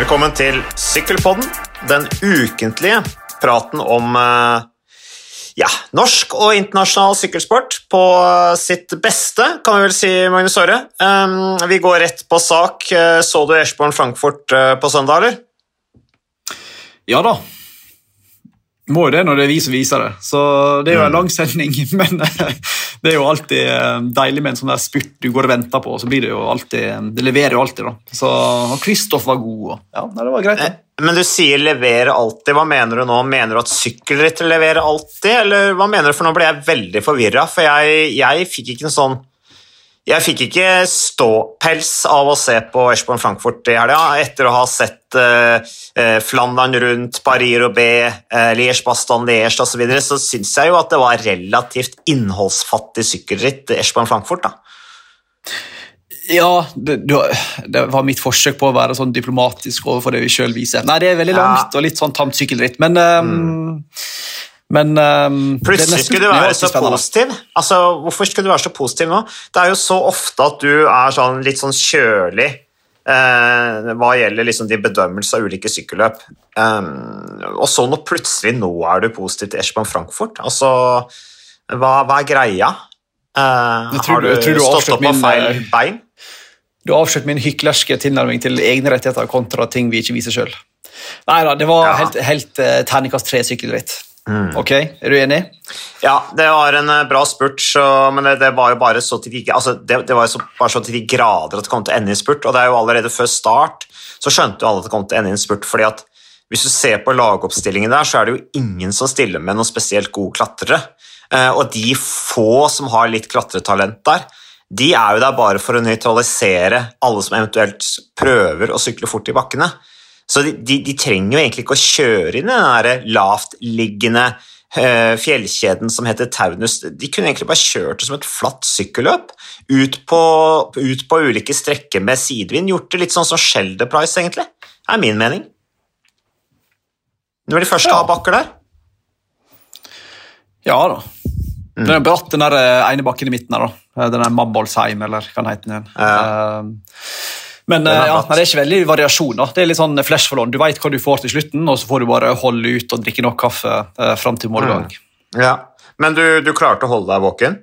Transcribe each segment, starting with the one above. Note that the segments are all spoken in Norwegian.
Velkommen til Sykkelpodden, den ukentlige praten om eh, ja, norsk og internasjonal sykkelsport på sitt beste, kan vi vel si, Magnus Aare. Vi går rett på sak. Eh, Så du Eschborn Frankfurt eh, på søndag, eller? Ja da. Må jo det når det er vi som viser det. Så det er jo en Mm. lang sending, men eh, det er jo alltid eh, deilig med en sånn der spurt du går og venter på, og så blir det jo alltid Det leverer jo alltid, da. Så Kristoff var god, og ja, det var greit. Eh, det. Men du sier 'levere alltid'. Hva mener du nå? Mener du at sykkelrytter leverer alltid, eller hva mener du? For nå ble jeg veldig forvirra, for jeg, jeg fikk ikke en sånn jeg fikk ikke ståpels av å se på Eschborn Frankfurt i helga, etter å ha sett uh, Flandern rundt, Paris-Roubais, uh, Liège-Bastan-Liège osv., så, videre, så syns jeg jo at det var relativt innholdsfattig sykkelritt, Eschborn Frankfurt. da. Ja, det, det var mitt forsøk på å være sånn diplomatisk overfor det vi sjøl viser. Nei, det er veldig langt og litt sånn tamt sykkelritt, men um, Men um, Plutselig skulle du være så spennende. positiv. Altså, Hvorfor skulle du være så positiv nå? Det er jo så ofte at du er sånn litt sånn kjølig eh, hva gjelder liksom din bedømmelse av ulike sykkelløp. Um, og så nå plutselig nå er du positiv til Eschborn Frankfurt. Altså, hva, hva er greia? Uh, Jeg tror har du- du, jeg tror du stått opp på feil eh, bein? Du har avslørt min hyklerske tilnærming til egne rettigheter kontra ting vi ikke viser sjøl. Nei da, det var Ja. helt, helt uh, terningkast tre sykkelritt. Ok, er du enig? Ja, det var en eh, bra spurt, så, men det, det var jo bare så til de, altså, det, det var så, bare så til de grader at det kom til å ende i en spurt, og det er jo allerede før start så skjønte jo alle at det kom til å ende i en spurt, fordi at hvis du ser på lagoppstillingen der, så er det jo ingen som stiller med noen spesielt gode klatrere, Eh, og de få som har litt klatretalent der, de er jo der bare for å nøytralisere alle som eventuelt prøver å sykle fort i bakkene. Så de, de, de trenger jo egentlig ikke å kjøre inn i den der lavtliggende eh, fjellkjeden som heter Taunus. De kunne egentlig bare kjørt det som et flatt sykkelløp ut på, ut på ulike strekker med sidevind. Gjort det litt sånn som Shelder Price, egentlig. Det er min mening. Når de først Ja. har bakker der. Ja da. Den er bratt, den der eh, ene bakken i midten her, da. Eh, Den er Mabbolsheim, eller hva den heter den Ja. Eh, Men eh, ja, det er ikke veldig variasjon. da. Det er litt sånn flash for lån. Du veit hva du får til slutten, og så får du bare holde ut og drikke nok kaffe uh, fram til morgendag. Ja. Men du, du klarte å holde deg våken?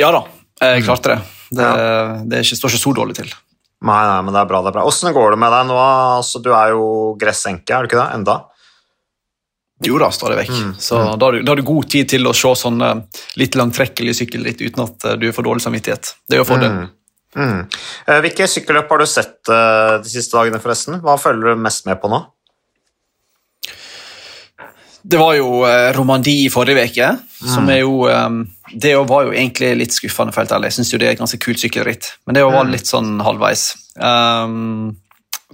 Ja da, jeg klarte det. Det, det er ikke, står ikke så dårlig til. Nei, nei, men det er bra. det er bra. Åssen går det med deg nå? Altså, du er jo gressenke, er du ikke det? Enda? Jo da, stadig vekk. Så da har, du, da har du god tid til å se sånn litt langtrekkelige sykkelritt uten at eh, du får dårlig samvittighet. Det er jo fordelen. Mm. Eh, Hvilke sykkelløp har du sett eh, de siste dagene, forresten? Hva følger du mest med på nå? Det var jo eh, Romandie i forrige uke, som er jo Det var jo egentlig litt skuffende, for helt ærlig. Jeg syns det er et ganske kult sykkelritt, men det var litt sånn halvveis. Um,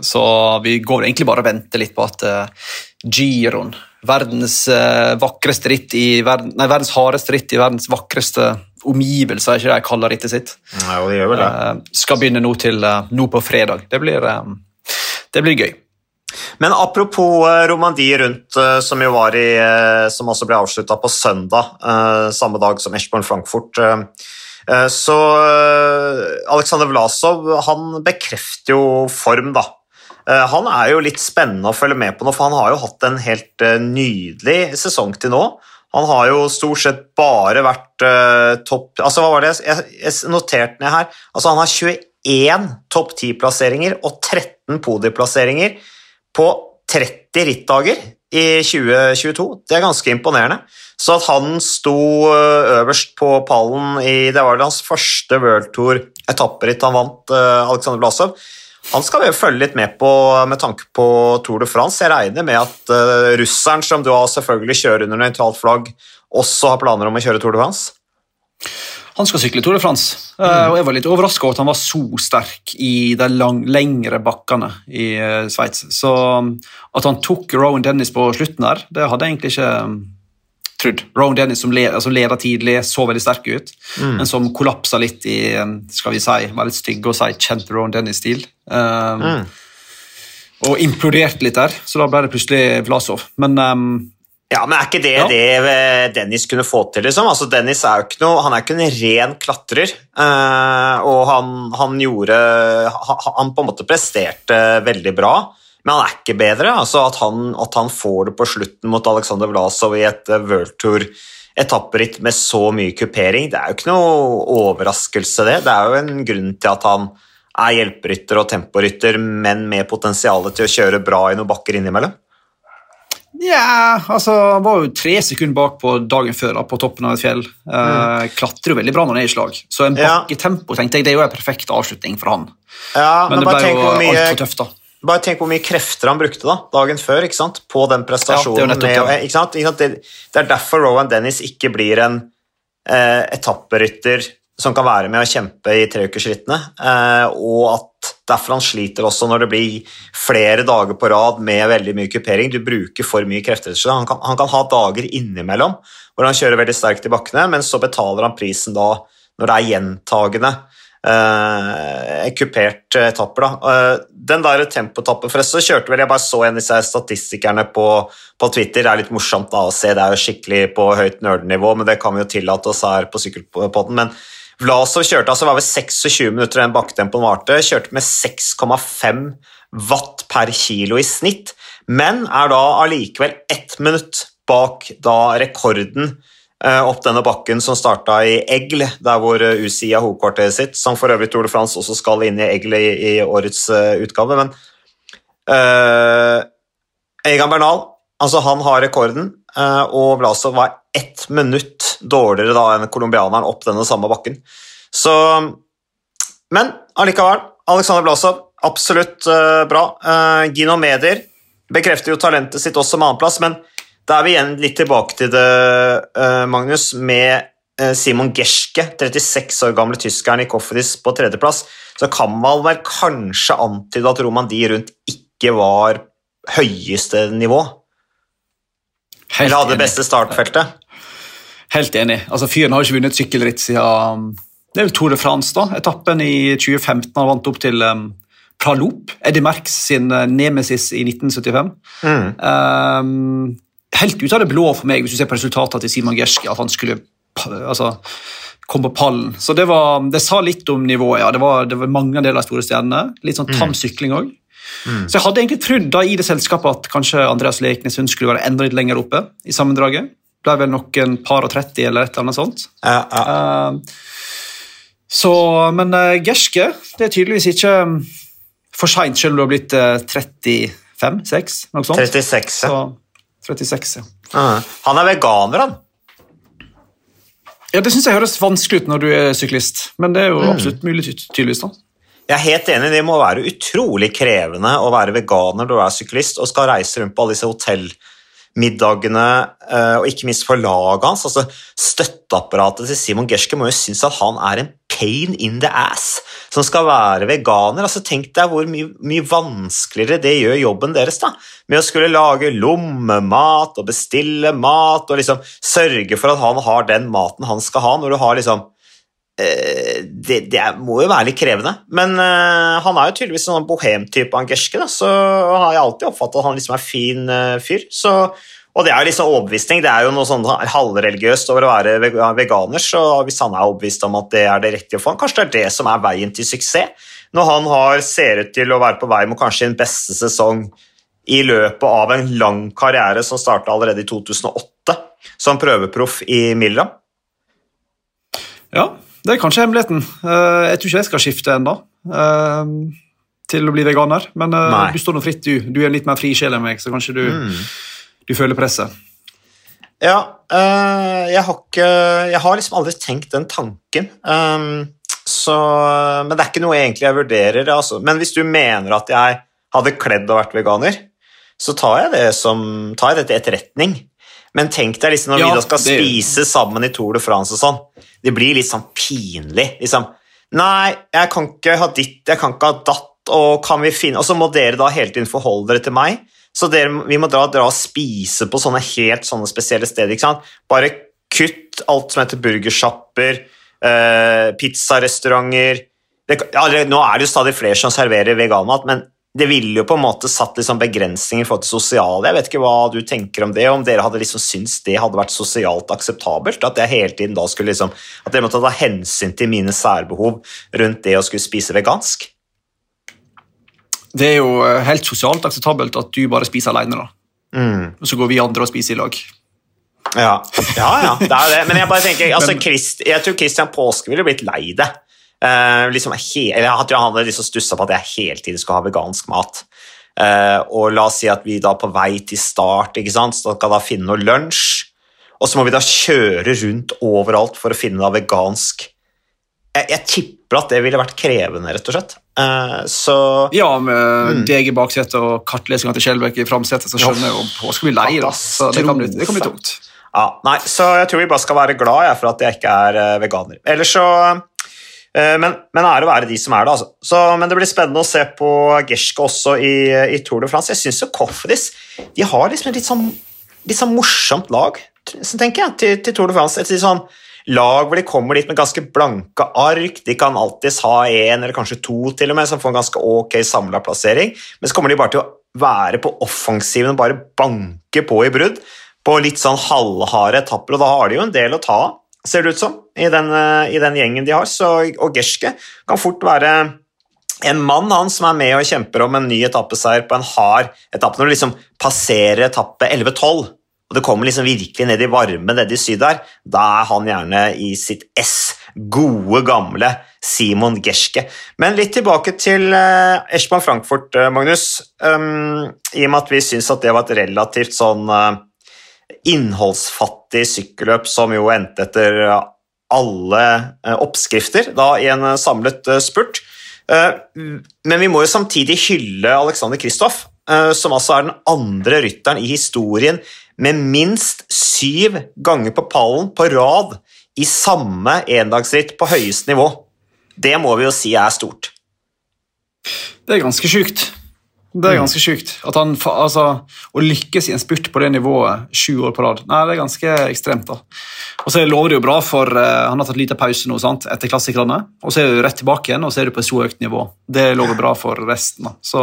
så vi går egentlig bare og venter litt på at uh, Giron, verdens uh, vakreste ritt i verden, nei, verdens hardeste ritt i verdens vakreste omgivelser, er ikke det jeg kaller rittet sitt, Ja, det gjør vel det. eh, skal begynne nå, til, eh, nå på fredag. Det blir, eh, det blir gøy. Men apropos eh, Romandie rundt, som i Som også ble avslutta på søndag, samme dag som Eschborn Frankfurt. Så Aleksandr Vlasov han bekrefter jo form, da. Han er jo litt spennende å følge med på nå, for han har jo hatt en helt nydelig sesong til nå. Han har jo stort sett bare vært uh, topp Altså, hva var det jeg, jeg noterte ned her? Altså, han har 21 topp 10-plasseringer og 13 podieplasseringer på 30 rittdager i 2022. Det er ganske imponerende. Så at han sto ø, øverst på pallen i Det var vel hans første World Tour-etapperitt han vant, uh, Aleksandr Blasov. Han skal vi følge litt med på med tanke på Tour de France. Jeg regner med at uh, russeren, som du har selvfølgelig kjører under nøytralt flagg, også har planer om å kjøre Tour de France. Han skal sykle Tour de France, eh, og jeg var litt overraska over at han var så sterk i de lang, lengre bakkene i uh, Sveits. Så um, at han tok Rowan Dennis på slutten der, det hadde jeg egentlig ikke trodd. Rowan Dennis som, le, som leder tidlig, så veldig sterk ut, men som kollapsa litt i um, skal vi si, var litt stygg å si kjent Rowan Dennis-stil. Um, Og imploderte litt der, så da ble det plutselig Vlasov. Men um, Ja, men er ikke det Ja. det eh, Dennis kunne få til, liksom? Altså, Dennis er jo ikke noe, han er ikke en ren klatrer, eh, og han, han gjorde han, han på en måte presterte veldig bra, men han er ikke bedre. Altså, at, han, at han får det på slutten mot Alexander Vlasov i et eh, World Tour etapperitt med så mye kupering, det er jo ikke noe overraskelse, det. Det er jo en grunn til at han er hjelperytter og temporytter, men med potensial til å kjøre bra i noen bakker innimellom. Ja, altså Han var jo tre sekunder bak på dagen før på toppen av et fjell. Eh, klatrer jo veldig bra når han er i slag. Så en Ja. bakketempo tenkte jeg, det er jo en perfekt avslutning for han. Ja, Men, men, det ble jo mye altfor tøft, da. Bare tenk hvor mye krefter han brukte da, dagen før ikke sant? på den prestasjonen. Ja, det med, ikke sant? Ikke sant? Det, det er derfor Rowan Dennis ikke blir en eh, etapperytter som kan være med å kjempe i treukersrittene, eh, og at derfor han sliter også når det blir flere dager på rad med veldig mye kupering. Du bruker for mye krefter. Han, kan, han kan ha dager innimellom hvor han kjører veldig sterkt i bakkene, men så betaler han prisen da når det er gjentagende eh, kupert etapper. Da. Eh, den der tempotappen forresten kjørte vel Jeg bare så en av disse statistikerne på, på Twitter. Det er litt morsomt da, å se, det er jo skikkelig på høyt nerdenivå, men det kan vi jo tillate oss her på Sykkelpodden. men Vlasov kjørte altså var vel 26 minutter den bakketempoen varte. Kjørte med 6,5 watt per kilo i snitt, men er da allikevel ett minutt bak da rekorden eh, opp denne bakken som starta i Egle, der hvor eh, UCI har hovedkvarteret sitt, som for øvrig Tour de France også skal inn i Egle i, i årets uh, utgave. Men uh, Egan Bernal, altså han har rekorden, uh, og Vlasov var ett minutt dårligere da enn colombianeren opp denne samme bakken. Så Men allikevel, Alexander Vlasov, absolutt eh, bra. Gino Medier bekrefter jo talentet sitt også med annenplass, men da er vi igjen litt tilbake til det, eh, Magnus, med eh, Simon Gerske, 36 år gamle tyskeren i Kofferis på tredjeplass, så kan man vel kanskje antyde at Romandie rundt ikke var høyeste nivå, Helt eller hadde det beste startfeltet. Helt enig. Altså, Fyren har ikke vunnet sykkelritt siden det er vel Tour de France. da. Etappen i 2015 han vant opp til um, Pralop, Eddie Merckx sin nemesis i 1975. Mm. Um, helt ut av det blå for meg, hvis du ser på resultatet til Simon Gerski, at han skulle altså, komme på pallen. Så det, var, det sa litt om nivået. ja. Det var, det var mange deler av store stjernene. Litt sånn tam sykling òg. Så jeg hadde egentlig trodd da i det selskapet at kanskje Andreas Leknessund skulle være enda litt lenger oppe i sammendraget. Ble vel nok en par og 30 eller et eller annet sånt. Ja, ja. Uh, så, men uh, Gerske det er tydeligvis ikke um, for seint, selv om du har blitt uh, 35-6, noe sånt. 36, ja. Så, 36, ja. Mhm. Han er veganer, han. Ja, Det syns jeg høres vanskelig ut når du er syklist, men det er Mm. jo absolutt mulig, tydeligvis. da. Jeg er helt enig, det må være utrolig krevende å være veganer når du er syklist og skal reise rundt på alle disse hotellmiddagene, eh, og ikke minst for laget hans. Altså, støtteapparatet til Simon Gerske må jo synes at han er en pain in the ass som skal være veganer. Altså, tenk deg hvor mye, mye vanskeligere det gjør jobben deres da, med å skulle lage lommemat og bestille mat og liksom sørge for at han har den maten han skal ha, når du har liksom Eh, det, det må jo være litt krevende. Men eh, han er jo tydeligvis en sånn bohemtype, han Gerske, da, så har jeg alltid oppfattet at han liksom er fin eh, fyr. Så, og det er jo liksom overbevisning. Det er jo noe sånn halvreligiøst over å være veganer, så hvis han er overbevist om at det er det riktige for han, kanskje det er det som er veien til suksess. Når han har, ser ut til å være på vei mot kanskje sin beste sesong i løpet av en lang karriere som starta allerede i 2008 som prøveproff i Milram. Ja, det er kanskje hemmeligheten. Eh, jeg tror ikke jeg skal skifte ennå eh, til å bli veganer, men eh, Nei. du står nå fritt, du. Du er litt mer fri sjel enn meg, så kanskje du, Mm. Du føler presset. Ja, øh, jeg har ikke Jeg har liksom aldri tenkt den tanken. Um, så, men det er ikke noe egentlig jeg vurderer. Altså. Men hvis du mener at jeg hadde kledd og vært veganer, så tar jeg det, som, tar jeg det til etterretning. Men tenk deg liksom når Ja, vi da skal det- spise sammen i Tour de France og sånn. Det blir litt sånn pinlig. Liksom. Nei, jeg kan ikke ha ditt, jeg kan ikke ha datt, og kan vi finne Og så må dere da hele tiden forholde dere til meg. Så dere, vi må dra, dra og spise på sånne helt sånne spesielle steder. ikke sant? Bare kutt alt som heter burgersjapper, eh, pizzarestauranter ja, Nå er det jo stadig flere som serverer veganmat, men det ville jo på en måte satt liksom begrensninger for det sosiale. Jeg vet ikke hva du tenker om det, om dere hadde liksom syntes det hadde vært sosialt akseptabelt? At jeg hele tiden da skulle liksom, at dere måtte ta hensyn til mine særbehov rundt det å skulle spise vegansk? Det er jo eh, helt sosialt akseptabelt at du bare spiser alene, da. Mm. Og så går vi andre og spiser i lag. Ja, ja, ja det er det. Men jeg bare tenker, altså, Christ, jeg tror Christian Påske ville blitt lei det. Uh, liksom he, eller Jeg tror han hadde liksom stussa på at jeg hele tiden skulle ha vegansk mat. Uh, og la oss si at vi da på vei til start ikke sant? så skal da finne noe lunsj, og så må vi da kjøre rundt overalt for å finne noe vegansk. Jeg, jeg tipper at det ville vært krevende, rett og slett. Uh, så Ja, med mm. deg i baksetet og kartlesinga til Skjelbæk i framsetet, så skjønner jeg jo på skal bli lei, da. Så det kan bli, det kan bli tungt. Ja, nei, så jeg tror vi bare skal være glad jeg, for at jeg ikke er veganer. Ellers så Eh, men, men ære være de som er det. Altså. Så, men det blir spennende å se på Gerske også i, i Tour de France. Jeg syns jo Coffedis de har liksom et litt sånn, litt sånn morsomt lag, tenker jeg, til, til, Tour de France. Et litt sånn lag hvor de kommer dit med ganske blanke ark. De kan alltids ha én eller kanskje to til og med, som får en ganske ok samla plassering. Men så kommer de bare til å være på offensiven og bare banke på i brudd på litt sånn halvharde etapper, og da har de jo en del å ta av ser det ut som, i den, eh, i den gjengen de har. Så, og Gerske kan fort være en mann han som er med og kjemper om en ny etappeseier på en hard etappe. Når du liksom passerer etappe 11-12, og det kommer liksom virkelig ned i varme nede i syd der, da er han gjerne i sitt ess. Gode, gamle Simon Gerske. Men litt tilbake til uh, Eschmann Frankfurt, uh, Magnus. Um, I og med at vi syns at det var et relativt sånn uh, innholdsfattig sykkelløp som jo endte etter alle uh, oppskrifter da, i en eh, samlet eh, spurt. Men vi må jo samtidig hylle Alexander Kristoff, som altså er den andre rytteren i historien med minst syv ganger på pallen på rad i samme endagsritt på høyeste nivå. Det må vi jo si er stort. Det er ganske sjukt. Det er mm. ganske sjukt. At han, altså, Å lykkes i en spurt på det nivået sju år på rad, nei, det er ganske ekstremt. da. Og så lover det jo bra, for uh, han har tatt lite pause nå, sant, etter klassikerne. Og så er du rett tilbake igjen, og så er du på et så høyt nivå. Det lover bra for resten. da. Så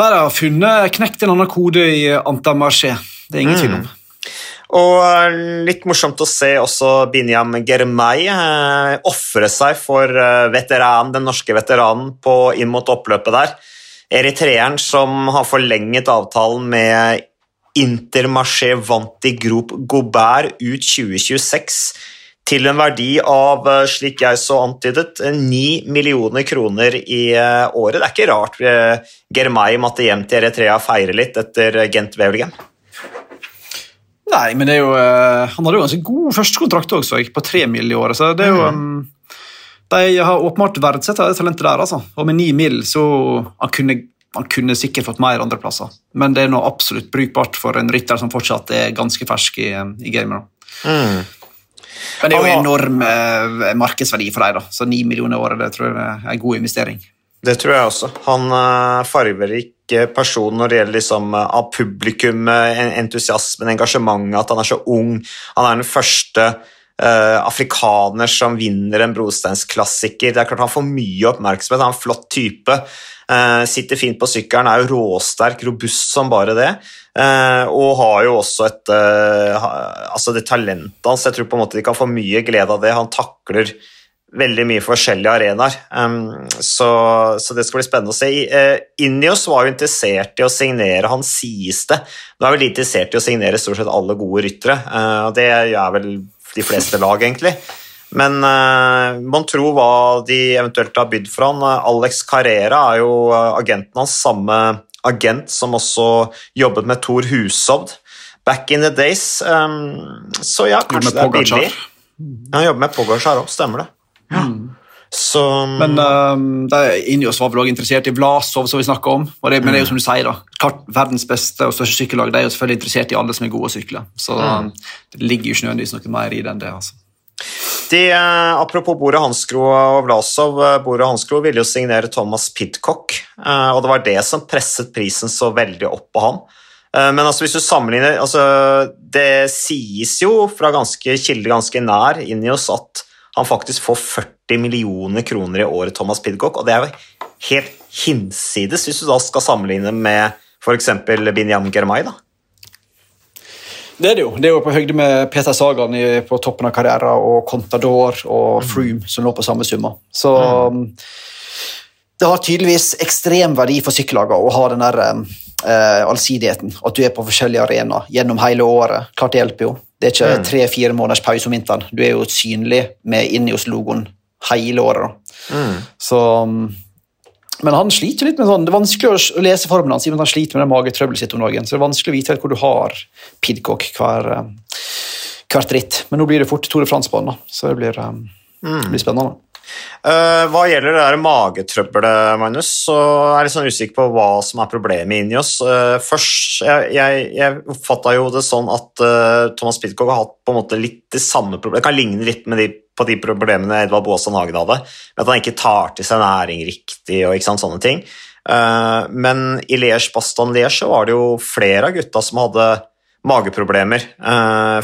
der har funnet knekt en annen kode i Antamarché. Det er ingen tvil om. Mm. Og eh, litt morsomt å se også Binyam Germay eh, ofre seg for eh, veteran, den norske veteranen på, inn mot oppløpet der eritreeren som har forlenget avtalen med Intermarché Vanti Group Gobert ut 2026 til en verdi av, eh, slik jeg så antydet, 9 millioner kroner i eh, året. Det er ikke rart eh, Germay måtte hjem til Eritrea og feire litt etter Gent Wevelgem. Nei, men det er jo, han hadde jo ganske god førstekontrakt også, på tre mill. i året. så det er jo... Mm. De har åpenbart verdsatt det talentet der, altså. Og med ni mil så han kunne han kunne sikkert fått mer andreplasser, men det er nå absolutt brukbart for en rytter som fortsatt er ganske fersk i, i gamet. Mm. Men det er jo enorm eh, markedsverdi for dem, så ni millioner i året det tror jeg er en god investering. Det tror jeg også. Han uh, fargerik person når det gjelder liksom, uh, av publikum, entusiasmen, engasjementet, at han er så ung. Han er den første uh, afrikaner som vinner en brosteinsklassiker. Det er klart Han får mye oppmerksomhet, han er en flott type. Uh, sitter fint på sykkelen, er jo råsterk, robust som bare det. Uh, og har jo også et altså det talentet hans. Jeg tror på en måte de kan få mye glede av det. Han takler veldig mye forskjellige arenaer. Um, så, så, det skal bli spennende å se. Uh, Inios var jo interessert i å signere, han sies det. Nå er vel interessert i å signere stort sett alle gode ryttere, uh, det er vel de fleste lag, egentlig. Men uh, man tror hva de eventuelt har bydd for han. Alex Carrera er jo agenten hans, samme agent som også jobbet med Thor Hushovd back in the days. Um, så ja, kanskje det er billig. Han jobber med Pogacar òg, stemmer det. Ja. Mm. Så, men um, Injos var vel også interessert i Vlasov, som vi snakka om. Det, men det er jo som du sier, da, klart verdens beste og største sykkellag de er jo selvfølgelig interessert i alle som er gode å sykle. Så mm. det ligger jo ikke nødvendigvis noe mer i det enn det. altså. De, uh, apropos Bore Hanskro og Vlasov. Uh, Bore Hanskro ville jo signere Thomas Pidcock, uh, og det var det som presset prisen så veldig opp på han. Men altså, hvis du sammenligner altså, Det sies jo fra ganske kilde ganske nær inni oss at han faktisk får 40 millioner kroner i året, Thomas Pidcock, og det er jo helt hinsides, hvis du da skal sammenligne med f.eks. Binyam Germay. da. Det er det jo. Det er jo på høyde med Peter Sagan i, på toppen av karrieren og Contador og Froome, som lå på samme summa. Så mm. det har tydeligvis ekstrem verdi for sykkellagene å ha den der eh, allsidigheten. At du er på forskjellige arenaer gjennom hele året. Klart det hjelper jo. Det er ikke mm. tre-fire måneders pause om vinteren. Du er jo synlig med Innios-logoen hele året. Mm. Så men han sliter litt med sånn, det er vanskelig å lese formelen hans, han sliter med det magetrøbbelet sitt om dagen. Så det er vanskelig å vite hvor du har Pidcock hver, eh, hvert ritt. Men nå blir det fort Tore Frans-banen, så det blir, eh, mm. blir spennende. Uh, hva gjelder det der magetrøbbelet, Magnus, så er jeg litt sånn usikker på hva som er problemet inni oss. Uh, først, Jeg, jeg, jeg oppfatta jo det sånn at uh, Thomas Pidcock har hatt på en måte litt det samme problemet. Det kan ligne litt med de, på de problemene Edvard Baasan Hagen hadde, med at han ikke tar til seg næring riktig og ikke sant, sånne ting. men i Liège-Baston-Liège var det jo flere av gutta som hadde mageproblemer.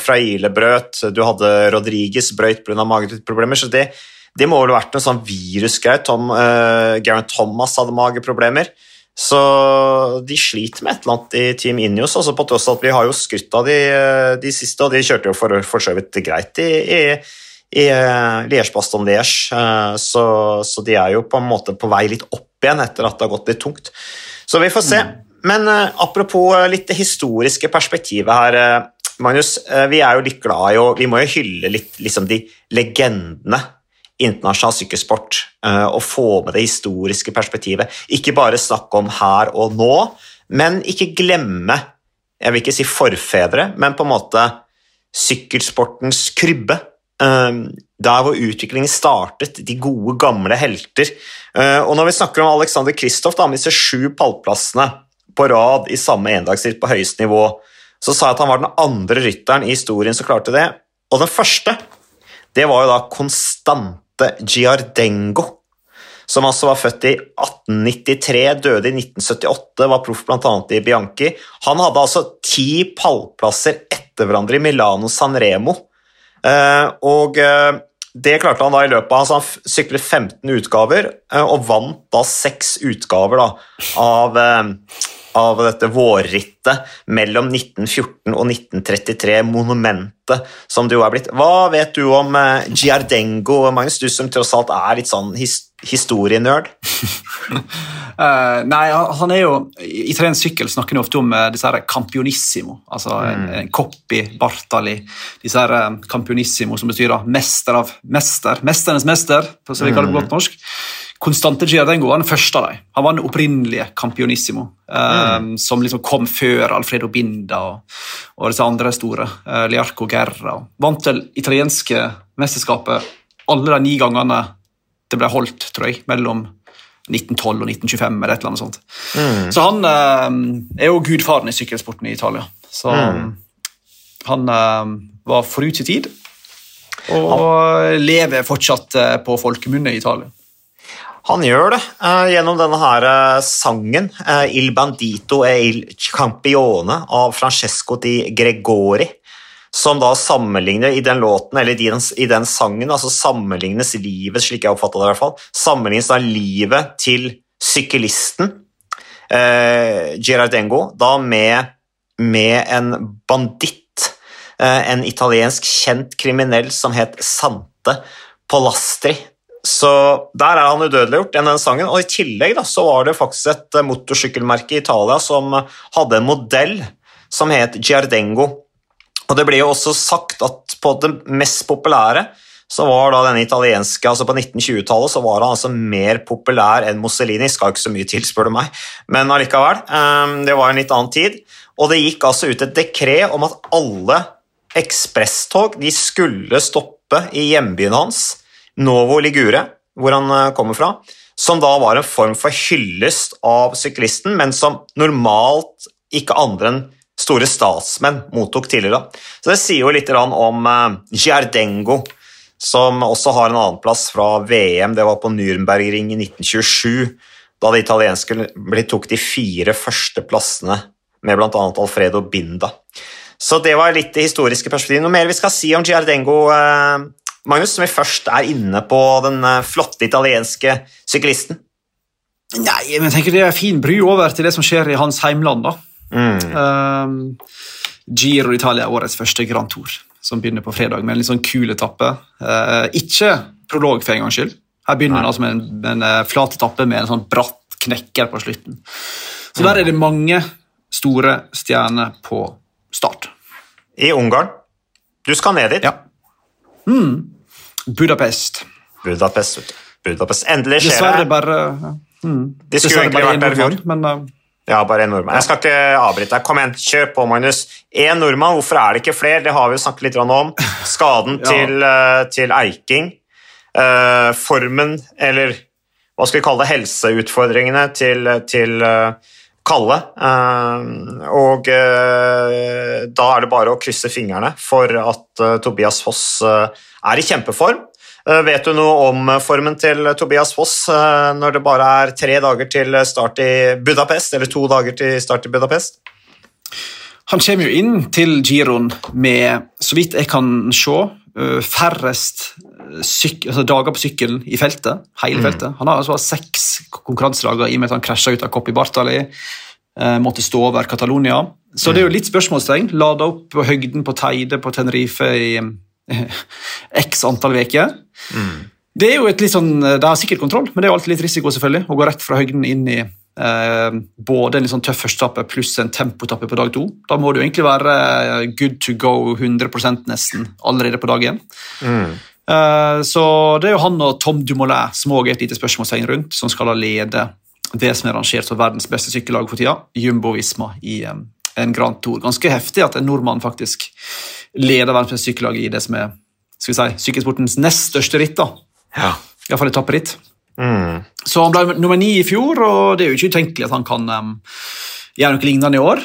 fra Ile brøt, du hadde Rodriges brøyt pga. mageproblemer. så det det må vel ha vært noe sånn virusgreier. Tom, uh, Garen Thomas hadde mageproblemer. Så de sliter med et eller annet i Team Inios, altså på tross av at vi har jo skrytt av de, eh, de siste, og de kjørte jo for, for så vidt greit i, i, i uh, Liège-Baston-Liège, uh, så, så, de er jo på en måte på vei litt opp igjen etter at det har gått litt tungt. Så vi får se. Mm. Men uh, apropos litt det historiske perspektivet her, Magnus. vi er jo litt glad i å Vi må jo hylle litt liksom de legendene internasjonal sykkelsport eh, og få med det historiske perspektivet. Ikke bare snakke om her og nå, men ikke glemme jeg vil ikke si forfedre, men på en måte sykkelsportens krybbe. Eh, der hvor utviklingen startet, de gode, gamle helter. Eh, og når vi snakker om Alexander Kristoff, med disse sju pallplassene på rad i samme endagsritt på høyeste nivå, så sa jeg at han var den andre rytteren i historien som klarte det. Og den første, det var jo da Constante Giardengo, som altså var født i 1893, døde i 1978, var proff bl.a. i Bianchi. Han hadde altså ti pallplasser etter hverandre i Milano San Remo. Eh, og eh, det klarte han da i løpet av altså Han syklet 15 utgaver eh, og vant da seks utgaver da, av, av dette vårrittet mellom 1914 og 1933, monumentet som det jo er blitt. Hva vet du om Giardengo, Magnus, du som tross alt er litt sånn his historienerd? uh, nei, han er jo I italiensk sykkel snakker han ofte om uh, disse her campionissimo, altså mm. en, en copy, Bartali Disse her um, campionissimo som betyr da mester av mester, mesternes mester, for så vi kaller det på godt norsk. Constante Giardengo var den første av dem. Han var den opprinnelige Campionissimo, mm. som liksom kom før Alfredo Binda og, og disse andre store. Uh, Liarco Guerra. Vant til italienske mesterskapet alle de ni gangene det ble holdt, tror jeg, mellom 1912 og 1925 eller et eller annet sånt. Mm. Så han eh, er jo gudfaren i sykkelsporten i Italia. Så mm. han eh, var forut sin tid og lever fortsatt på folkemunne i Italia. Han gjør det uh, gjennom denne her uh, sangen, uh, Il bandito e il campione av Francesco di Gregori, som da sammenligner i den låten, eller i den, i den sangen, altså sammenlignes livet, slik jeg oppfatta det i hvert fall, sammenlignes da livet til syklisten Girardengo da med, med en banditt, en italiensk kjent kriminell som het Sante Polastri så der er han udødeliggjort gjennom den sangen. Og i tillegg da, så var det faktisk et eh, motorsykkelmerke i Italia som hadde en modell som het Giardengo. Og det ble jo også sagt at på det mest populære så var da denne italienske, altså På 1920-tallet så var han altså mer populær enn Mussolini. Skal ikke så mye til, spør du meg, men allikevel. Ehm, det var en litt annen tid. Og det gikk altså ut et dekret om at alle ekspresstog de skulle stoppe i hjembyen hans Novo Ligure, hvor han eh, kommer fra, som da var en form for hyllest av syklisten, men som normalt ikke andre enn store statsmenn mottok tidligere. Så Det sier jo litt om eh, Giardengo, som også har en annenplass fra VM. Det var på Nürnbergring i 1927, da det italienske tok de fire første plassene med bl.a. Alfredo Binda. Så det var litt det historiske perspektivet. Noe mer vi skal si om Giardengo, eh, Magnus, som vi først er inne på den eh, flotte italienske syklisten? Nei, men jeg tenker det er fin bru over til det som skjer i hans heimland. da. Mm. Um, Giro Italia er årets første Grand Tour, som begynner på fredag med en litt sånn kul etappe. Uh, ikke prolog, for en gangs skyld. Her begynner den altså med en, en uh, flat etappe med en sånn bratt knekker på slutten. Så der er det mange store stjerner på start. I Ungarn. Du skal ned dit. Ja. Mm. Budapest. Budapest. Budapest. Endelig skjer det. Dessverre bare bare mm. De skulle egentlig vært der i fjor. men uh, Ja, bare en nordmann. Jeg skal ikke avbryte deg. Kom igjen, kjør på, Magnus. Én nordmann, hvorfor er det ikke flere? Det har vi jo snakket litt om. Skaden Ja. til, eh, til Eiking. Eh, formen, eller hva skal vi kalle det, helseutfordringene til, til eh, Kalle. Og da er det bare å krysse fingrene for at Tobias Foss er i kjempeform. Eh, Vet du noe om eh, formen til Tobias Foss eh, når det bare er tre dager til start i Budapest, eller to dager til start i Budapest? Han kommer jo inn til giroen med, så vidt jeg kan se, færrest altså dager på sykkelen i feltet. hele feltet. Han har altså seks konkurransedager i og med at han krasja ut av Coppi Bartali. måtte stå over Catalonia. Så det er jo litt spørsmålstegn. Lada opp på høgden på Teide på Tenerife i x antall uker. Det er jo et litt sånn, det har sikkert kontroll, men det er jo alltid litt risiko selvfølgelig, å gå rett fra høyden inn i eh, både en litt sånn tøff førstetappe pluss en tempotappe på dag to. Da må du egentlig være eh, good to go 100% nesten allerede på dag én. Eh, så det er jo han og Tom Dumoulin som også er et lite spørsmålstegn rundt, som skal lede det som er rangert som verdens beste sykkellag for tida, Jumbo Visma i eh, en Grand Tour. Ganske heftig at en nordmann faktisk leder verdens i det som er skal vi si, sykkelsportens nest største ritt. da. Ja. Iallfall etapperitt. Mm. Så han ble nummer ni i fjor, og det er jo ikke utenkelig at han kan um, gjøre noe lignende i år.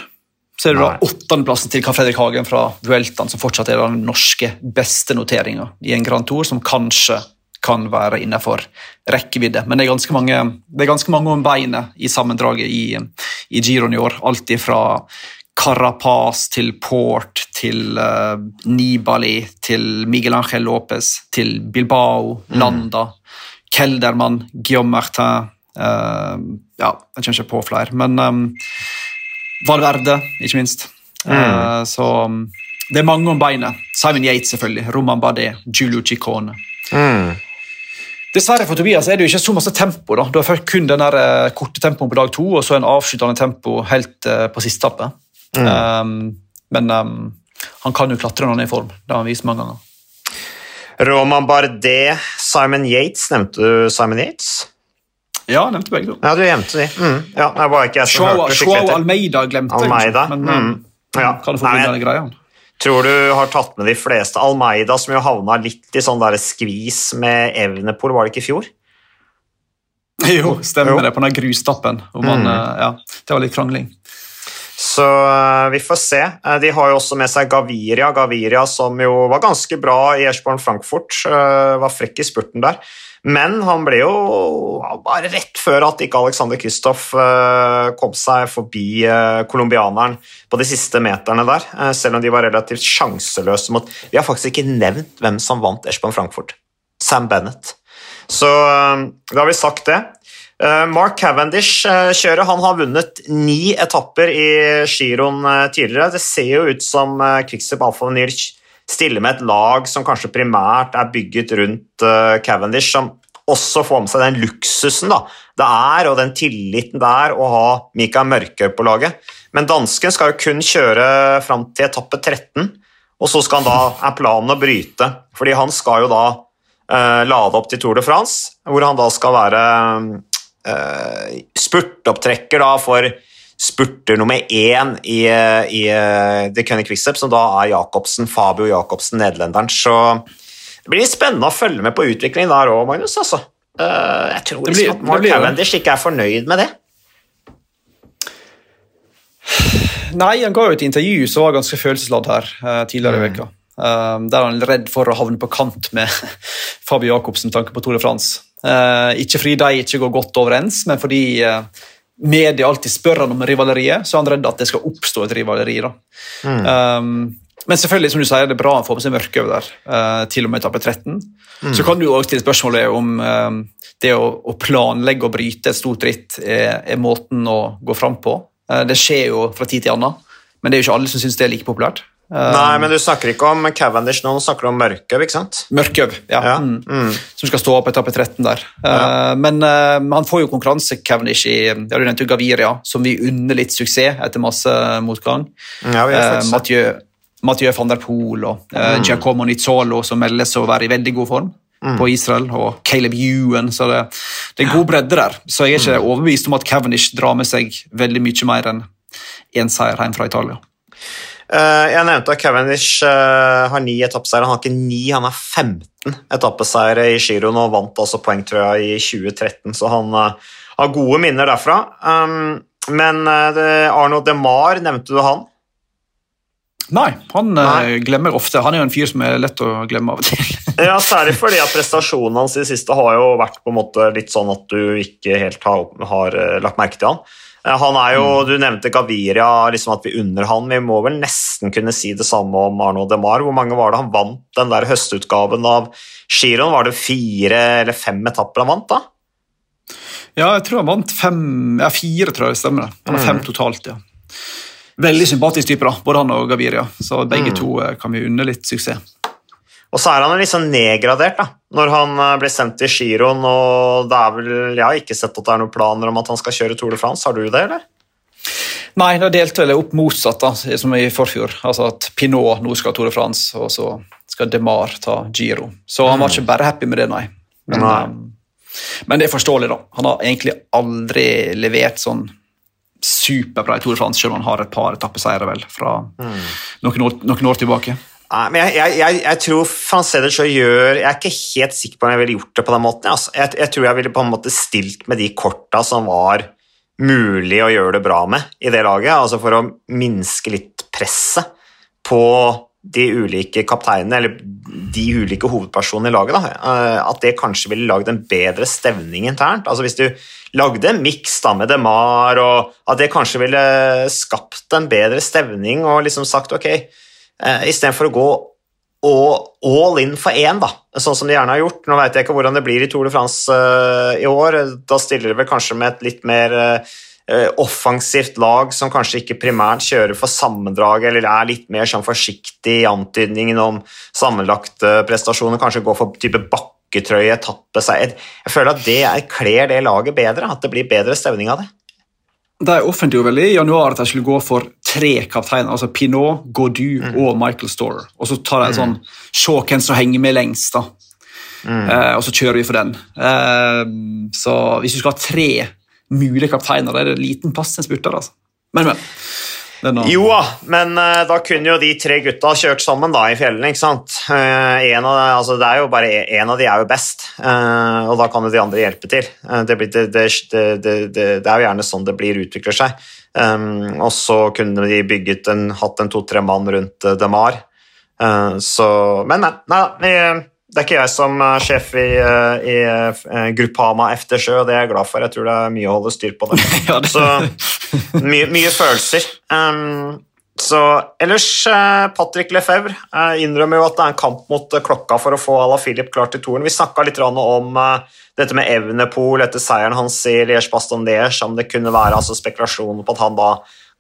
Så er det da åttendeplassen til Karl Fredrik Hagen fra Vueltaen, som fortsatt er den norske beste noteringa i en Grand Tour, som kanskje kan være innenfor rekkevidde. Men det er ganske mange, det er ganske mange om beinet i sammendraget i, i Giron i år. Alt ifra Carapaz til Port til uh, Nibali til Miguel Ángel Lopez til Bilbao, Landa, Kelderman, Guillaume Martin uh, Ja, jeg kommer ikke på flere, men um, Valverde, ikke minst. Eh, så det er mange om beinet. Simon Yates, selvfølgelig. Roman Bardet, Giulio Ciccone. Mm. Dessverre for Tobias er det jo ikke så masse tempo. da. Du har først kun den der, korte tempoen på dag to, og så en avsluttende tempo helt på siste etappe. Um, men um, han kan jo klatre når han er i form. Det har han vist mange ganger. Roman Bardet, Simon Yates. Nevnte du Simon Yates? Ja, jeg nevnte begge to. Ja, du gjemte de. Mm. Ja, det var ikke jeg som Joao hørte skikkelig etter. Almeida glemte jeg, Almeida, Men mm. um, Ja. kan du få Nei, jeg- greia? Tror du har tatt med de fleste. Almeida, som jo havna litt i sånn der skvis med Evnepol, var det ikke i fjor? Jo, stemmer Jo. det, på den grustappen. Hvor man, Mm. eh, ja, det var litt krangling. Så eh, vi får se. Eh, De har jo også med seg Gaviria, Gaviria som jo var ganske bra i Eschborn Frankfurt. eh, Var frekk i spurten der. Men han ble jo bare rett før at ikke Alexander Kristoff kom seg forbi colombianeren på de siste meterne der, selv om de var relativt sjanseløse mot Vi har faktisk ikke nevnt hvem som vant Eschborn Frankfurt. Sam Bennett. Så da har vi sagt det. Eh, Mark Cavendish-kjøret han har vunnet ni etapper i giroen eh, tidligere. Det ser jo ut som eh, Quickstep Alfa Vinyl stiller med et lag som kanskje primært er bygget rundt eh, Cavendish, som også får med seg den luksusen da. det er, og den tilliten det er å ha Mikael Mørkøy på laget. Men dansken skal jo kun kjøre fram til etappe 13, og så skal han da, er planen å bryte. Fordi han skal jo da eh, lade opp til Tour de France, hvor han da skal være eh, spurtopptrekker da for spurter nummer én i, eh, i eh, The Cunning Quickstep, som da er Jacobsen, Fabio Jacobsen, nederlenderen. Så det blir litt spennende å følge med på utviklingen der òg, Magnus. Altså. Uh, jeg tror Det blir- liksom at Mark blir. Cavendish ikke er fornøyd med det. Nei, han ga jo et intervju som var ganske følelsesladd her uh, tidligere i veka. Um, der han er redd for å havne på kant med Fabio Jacobsen med tanke på Tour de France. Eh, ikke fordi de ikke går godt overens, men fordi eh, media alltid spør han om rivaleriet, så er han redd at det skal oppstå et rivaleri. da. Um, Men selvfølgelig, som du sier, det er bra å få med seg mørke over der, uh, til og med etappe 13. Mm. Så kan du også stille spørsmålet om um, det å, å, planlegge å bryte et stort ritt er, er måten å gå fram på. Uh, det skjer jo fra tid til annen, men det er jo ikke alle som syns det er like populært. Nei, men du snakker ikke om Cavendish nå, du snakker om Mørkøv, ikke sant? Mørkøv, ja. ja. Mm. Mm. Som skal stå på etappe 13 der. Ja. Men han får jo konkurranse, Cavendish, i ja, du nevnte Gaviria, som vi unner litt suksess etter masse motgang. Ja, vi har Mathieu Mathieu van der Poel og uh, Giacomo Nizzolo, som meldes å være i veldig god form mm. på Israel, og Caleb Ewan. Så det, det er god bredde der. Så jeg er ikke mm. overbevist om at Cavendish drar med seg veldig mye mer enn én seier hjem fra Italia. Uh, jeg nevnte at Cavendish uh, har ni etappeseiere. Han har ikke ni, han har 15 etappeseiere i giroen og vant altså poengtrøya i 2013, så han uh, har gode minner derfra. Um, men Arno Demar, nevnte du han? Nei, han eh, Nei. glemmer ofte. Han er jo en fyr som er lett å glemme av og til. ja, Særlig fordi at prestasjonene hans i det siste har jo vært på en måte litt sånn at du ikke helt har, har lagt merke til han. Uh, han er jo, mm. Du nevnte Gaviria, liksom at vi unner han. Vi må vel nesten kunne si det samme om Arno Demar. Hvor mange var det han vant den der høstutgaven av Giron? Var det fire eller fem etapper han vant da? Ja, jeg tror han vant fem, ja, fire, tror jeg det stemmer. Han har fem mm. totalt, ja. Veldig sympatisk type, da, både han og Gaviria. Så begge mm. to eh, kan vi unne litt suksess. Og så er han sånn nedgradert da, når han eh, ble sendt til giroen. og det er vel, Jeg har ikke sett at det er noen planer om at han skal kjøre Tour de France. Har du det, eller? Nei, det delte vel opp motsatt, da, som i forfjor. Altså At Pinot nå skal Tour de France, og så skal Demar ta Giro. Så han var mm. ikke bare happy med det, nei. Men, nei. Um, men det er forståelig, da. Han har egentlig aldri levert sånn superbra i Tour de France, selv om han har et par etappeseiere vel fra mm. noen, år, noen, år, tilbake. Nei, men jeg, jeg, jeg, tror Franceder så gjør Jeg er ikke helt sikker på om jeg ville gjort det på den måten. Altså. Jeg, tror jeg ville på en måte stilt med de korta som var mulig å gjøre det bra med i det laget, altså for å minske litt presset på de ulike kapteinene, eller de ulike hovedpersonene i laget, da, eh, at det kanskje ville lagd en bedre stevning internt. Altså Hvis du lagde en miks med DeMar, og at det kanskje ville skapt en bedre stevning og liksom sagt ok, uh, istedenfor å gå all in for én, da, sånn som de gjerne har gjort. Nå vet jeg ikke hvordan det blir i Tour de France uh, i år. Da stiller de vel kanskje med et litt mer uh, offensivt lag som kanskje ikke primært kjører for sammendrag, eller er litt mer sånn forsiktig i antydningen om sammenlagte prestasjoner, kanskje går for type bakketrøye, tappe seg Jeg føler at det kler det laget bedre, at det blir bedre stevning av det. De offentliggjorde vel i januar at de skulle gå for tre kapteiner, altså Pinot, Gaudu mm. og Michael Storer. Og så tar de en sånn Se hvem som henger med lengst, da. Mm. Eh, og så kjører vi for den. Eh, så hvis du skal ha tre mulige kapteiner, da er det liten plass til en spurter. Altså. Men, men. Jo da, men uh, da kunne jo de tre gutta kjørt sammen da i fjellene, ikke sant. Uh, en av, altså, det er jo bare én av de er jo best, uh, og da kan jo de andre hjelpe til. Det, blir, det, det, det, er jo gjerne sånn det blir utvikler seg. Um, og så kunne de bygget en, hatt en to-tre mann rundt Demar. så Men nei, nei det er ikke jeg som er sjef i, eh, i uh, Gruppama Eftersjø, og det er jeg glad for. Jeg tror det er mye å holde styr på det. ja, det. Så mye, mye følelser. Um, så ellers, uh, Patrick Lefebvre innrømmer jo at det er en kamp mot klokka for å få Ala Philip klar til toren. Vi snakka litt om dette med Evnepol etter seieren hans i Liège-Bastogne-Liège, om det kunne være altså, spekulasjoner på at han da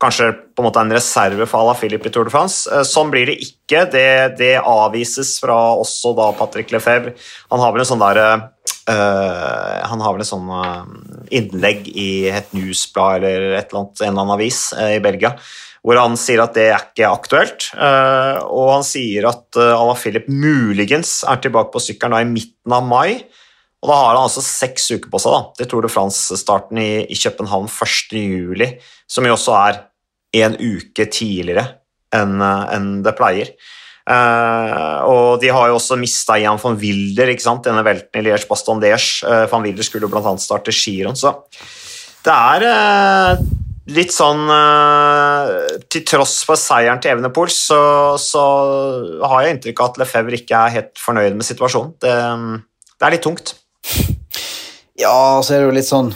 kanskje på en måte en reserve for Ala Philip i Tour de France. Eh, sånn blir det ikke. Det, det avvises fra også da Patrick Lefebvre. Han har vel en sånn der uh, Han har vel et sånn innlegg i et newsblad eller et eller annet, en eller annen avis uh, i Belgia hvor han sier at det er ikke aktuelt. Og han sier at Ala Philip muligens er tilbake på sykkelen i midten av mai. Og da har han altså seks uker på seg da, til Tour de France-starten i København 1.7, som jo også er en uke tidligere enn en det pleier. Uh, og de har jo også mista Jan van Wilder, ikke sant? denne velten i Liège Bastogne-Liège. Uh, van Wilder skulle bl.a. starte giroen, så det er uh, litt sånn Til tross for seieren til Evenepool, så, så, har jeg inntrykk av at Lefebvre ikke er helt fornøyd med situasjonen. Det, det er litt tungt. Ja, så er det jo litt sånn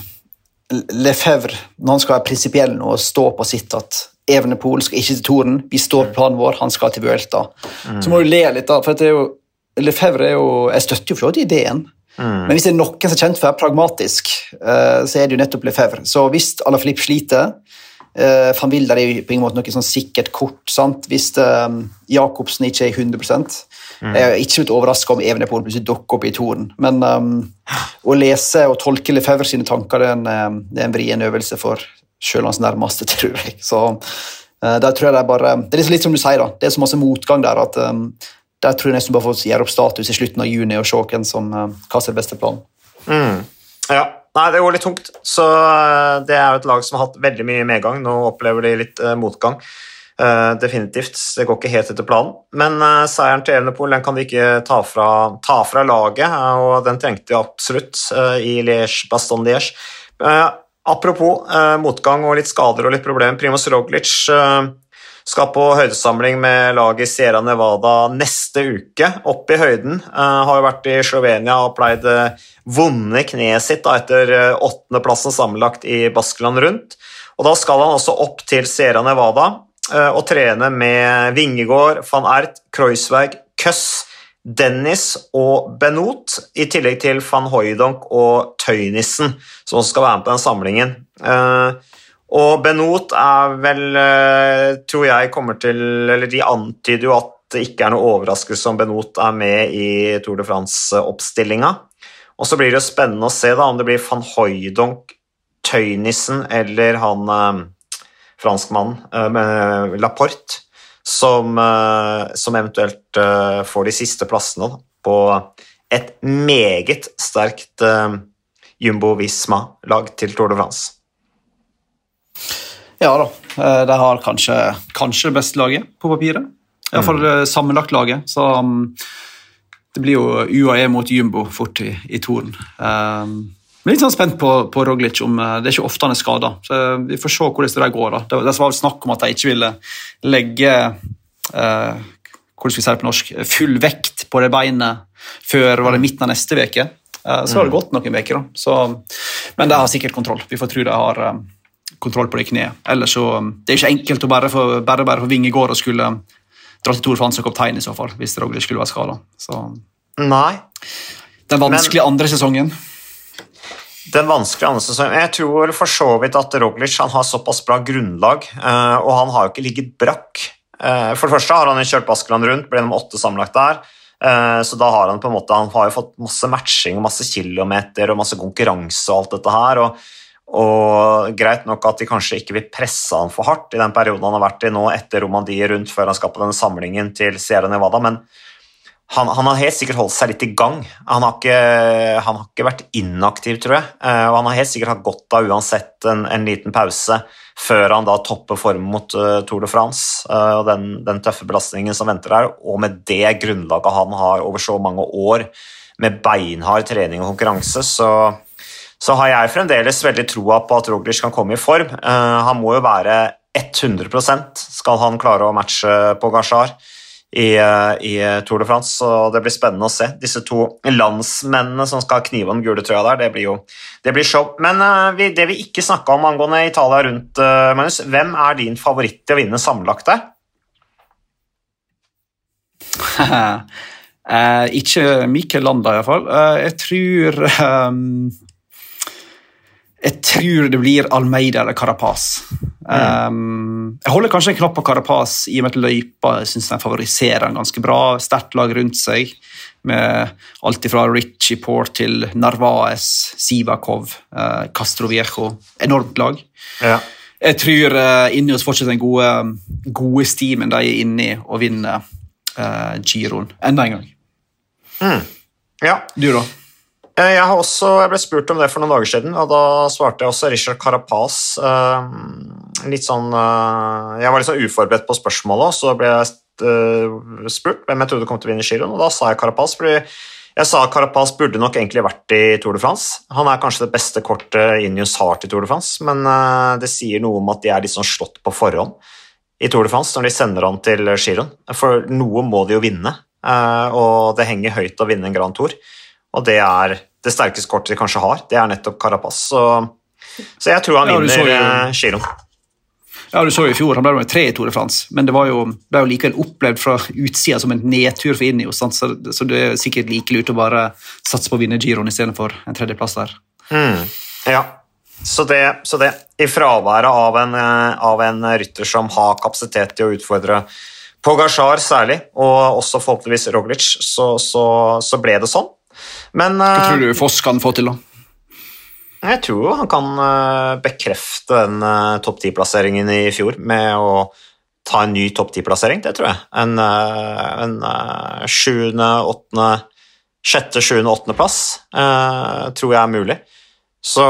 Lefebvre, når han skal være prinsipiell nå og stå på sitt, at Evenepool skal ikke til Toren. Vi står på planen vår, han skal til Vuelta. Mm. Så må du le litt, da. for det er jo, Lefebvre er jo Jeg støtter jo for så vidt ideen. Mm. Men hvis det er noen som er kjent for å være pragmatisk, uh, så er det jo nettopp Lefebvre. Så hvis Alaphilippe sliter uh, Van Wilder er jo på ingen måte noe sånn sikkert kort. sant? Hvis uh, Jacobsen ikke er 100 mm. Jeg er ikke blitt overraska om Evenepool plutselig dukker opp i toren. Men um, å lese og tolke Lefebvre sine tanker det er en, det er en vrien øvelse for sjøl hans nærmeste, tror jeg. Så uh, der tror jeg Det er bare, det er litt som du sier, da. det er så masse motgang der at um, der tror jeg nesten bare får gjøre opp status i slutten av juni og se hvem som uh, hva som er beste plan. Mm. Ja, Nei, det går litt tungt. Så uh, det er jo et lag som har hatt veldig mye medgang. Nå opplever de litt motgang. Uh, definitivt. Det går ikke helt etter planen. Men uh, seieren til Evenepool den kan de ikke ta fra, ta fra laget, uh, og den trengte de absolutt i Liège, Baston Liège. apropos motgang og litt skader og litt problemer. Primoz Roglic skal på høydesamling med laget Sierra Nevada neste uke. Opp i høyden. har jo vært i Slovenia og pleid vonde kneet sitt da, etter åttendeplassen sammenlagt i Baskeland rundt. Og Da skal han også opp til Sierra Nevada Eh, og trene med Vingegård, van Ert, Kreuzberg, Køss, Dennis og Benot, i tillegg til van Hooydonk og Tøynissen, som skal være med på den samlingen. Eh, og Benot er vel, eh, tror jeg, kommer til Eller de antyder jo at det ikke er noe overraskelse om Benot er med i Tour de France-oppstillinga. Og så blir det jo spennende å se da, om det blir van Hooydonk, Tøynissen eller han franskmannen eh, med Laporte, som, eh, som eventuelt eh, får de siste plassene på et meget sterkt Jumbo Visma-lag til Tour de France. Ja da, de har kanskje, kanskje det beste laget på papiret. Iallfall mm. sammenlagt laget. Så um, det blir jo UAE mot Jumbo fort i, i Toren. Um, men litt sånn spent på, på Roglic. om eh, Det er ikke ofte han er skada. Vi får se hvordan det går. da. Det, det var snakk om at de ikke ville legge eh, hvordan skal vi si det på norsk, full vekt på det beinet før var det midten av neste uke. Eh, så har det mm. gått noen uker. Men de har sikkert kontroll. Vi får tro de har eh, kontroll på det kneet. Ellers så, Det er ikke enkelt å bare få bare, bare få Vingegård og skulle dra til Tor Fransen og kaptein i så fall, hvis Roglic skulle være skada. Nei. Den vanskelige Men... andre sesongen. Den vanskelige andre sesongen Jeg tror for så vidt at Roglic han har såpass bra grunnlag, eh, og han har jo ikke ligget brakk. Eh, for det første har han kjørt Baskeland rundt, ble nummer åtte sammenlagt der. Eh, så da har han på en måte Han har jo fått masse matching og masse kilometer og masse konkurranse og alt dette her. og, og greit nok at de kanskje ikke vil presse han for hardt i den perioden han har vært i nå etter Romandie rundt før han skal på denne samlingen til Sierra Nevada, men han, han, har helt sikkert holdt seg litt i gang. Han har ikke, han har ikke vært inaktiv, tror jeg. Uh, og han har helt sikkert hatt godt av uansett en, en liten pause før han da topper formen mot uh, Tour de France uh, og den, den, tøffe belastningen som venter der. Og med det grunnlaget han har over så mange år med beinhard trening og konkurranse, så, så har jeg fremdeles veldig troa på at Roglic kan komme i form. han må jo være 100% skal han klare å matche på Gashar i, eh, i, Tour de France. Så det blir spennende å se. Disse to landsmennene som skal knive om gule trøya der, det blir jo det blir show. Men uh, vi, det vi ikke snakka om angående Italia rundt, uh, Magnus, hvem er din favoritt til å vinne sammenlagt der? uh, ikke Mikkel Landa, iallfall. Uh, jeg tror um, Jeg tror det blir Almeida eller Carapaz. Um, jeg holder kanskje en knapp på Carapaz i og med at løypa synes den favoriserer han ganske bra. Sterkt lag rundt seg, med alt fra Richie Port til Narvaez, Sivakov, uh, Castroviejo. Enormt lag. Ja. Jeg tror uh, Ineos fortsetter den gode, gode stimen de er inne i, og vinner uh, Giroen enda en gang. Mm. Ja. Du, da? Eh, jeg, også, jeg, ble spurt om det for noen dager siden, og da svarte jeg også Richard Carapaz. Uh, litt sånn uh, Jeg var litt sånn uforberedt på spørsmålet, og så ble jeg spurt hvem jeg trodde kom til å vinne giroen, og da sa jeg Carapaz. fordi jeg sa Carapaz burde nok egentlig vært i Tour de France. Han er kanskje det beste kortet Inius har til Tour de France, men det sier noe om at de er litt sånn slått på forhånd i Tour de France når de sender han til giroen. For noe må de jo vinne, og det henger høyt å vinne en Grand Tour. Og det er det sterkeste kortet de kanskje har. Det er nettopp Carapaz. Så, så jeg tror han vinner kiloen. Ja, du så jo i fjor, Han ble med tre i Tour de France, men det var jo, ble jo likevel opplevd fra utsida som en nedtur for Ineos. Så, så det er sikkert like lurt å bare satse på å vinne giroen istedenfor en tredjeplass der. Mm. Ja, så det, så det. I fraværet av en, eh, av en rytter som har kapasitet til å utfordre Pogasjar særlig, og også forhåpentligvis Roglic, så, så, så ble det sånn. Men Hva eh, tror du Foss kan få til, da? jeg tror han kan eh, bekrefte den eh, topp ti-plasseringen i fjor med å ta en ny topp ti-plassering, det tror jeg. En, en sjuende, åttende, sjette, sjuende, åttendeplass tror jeg er mulig. Så,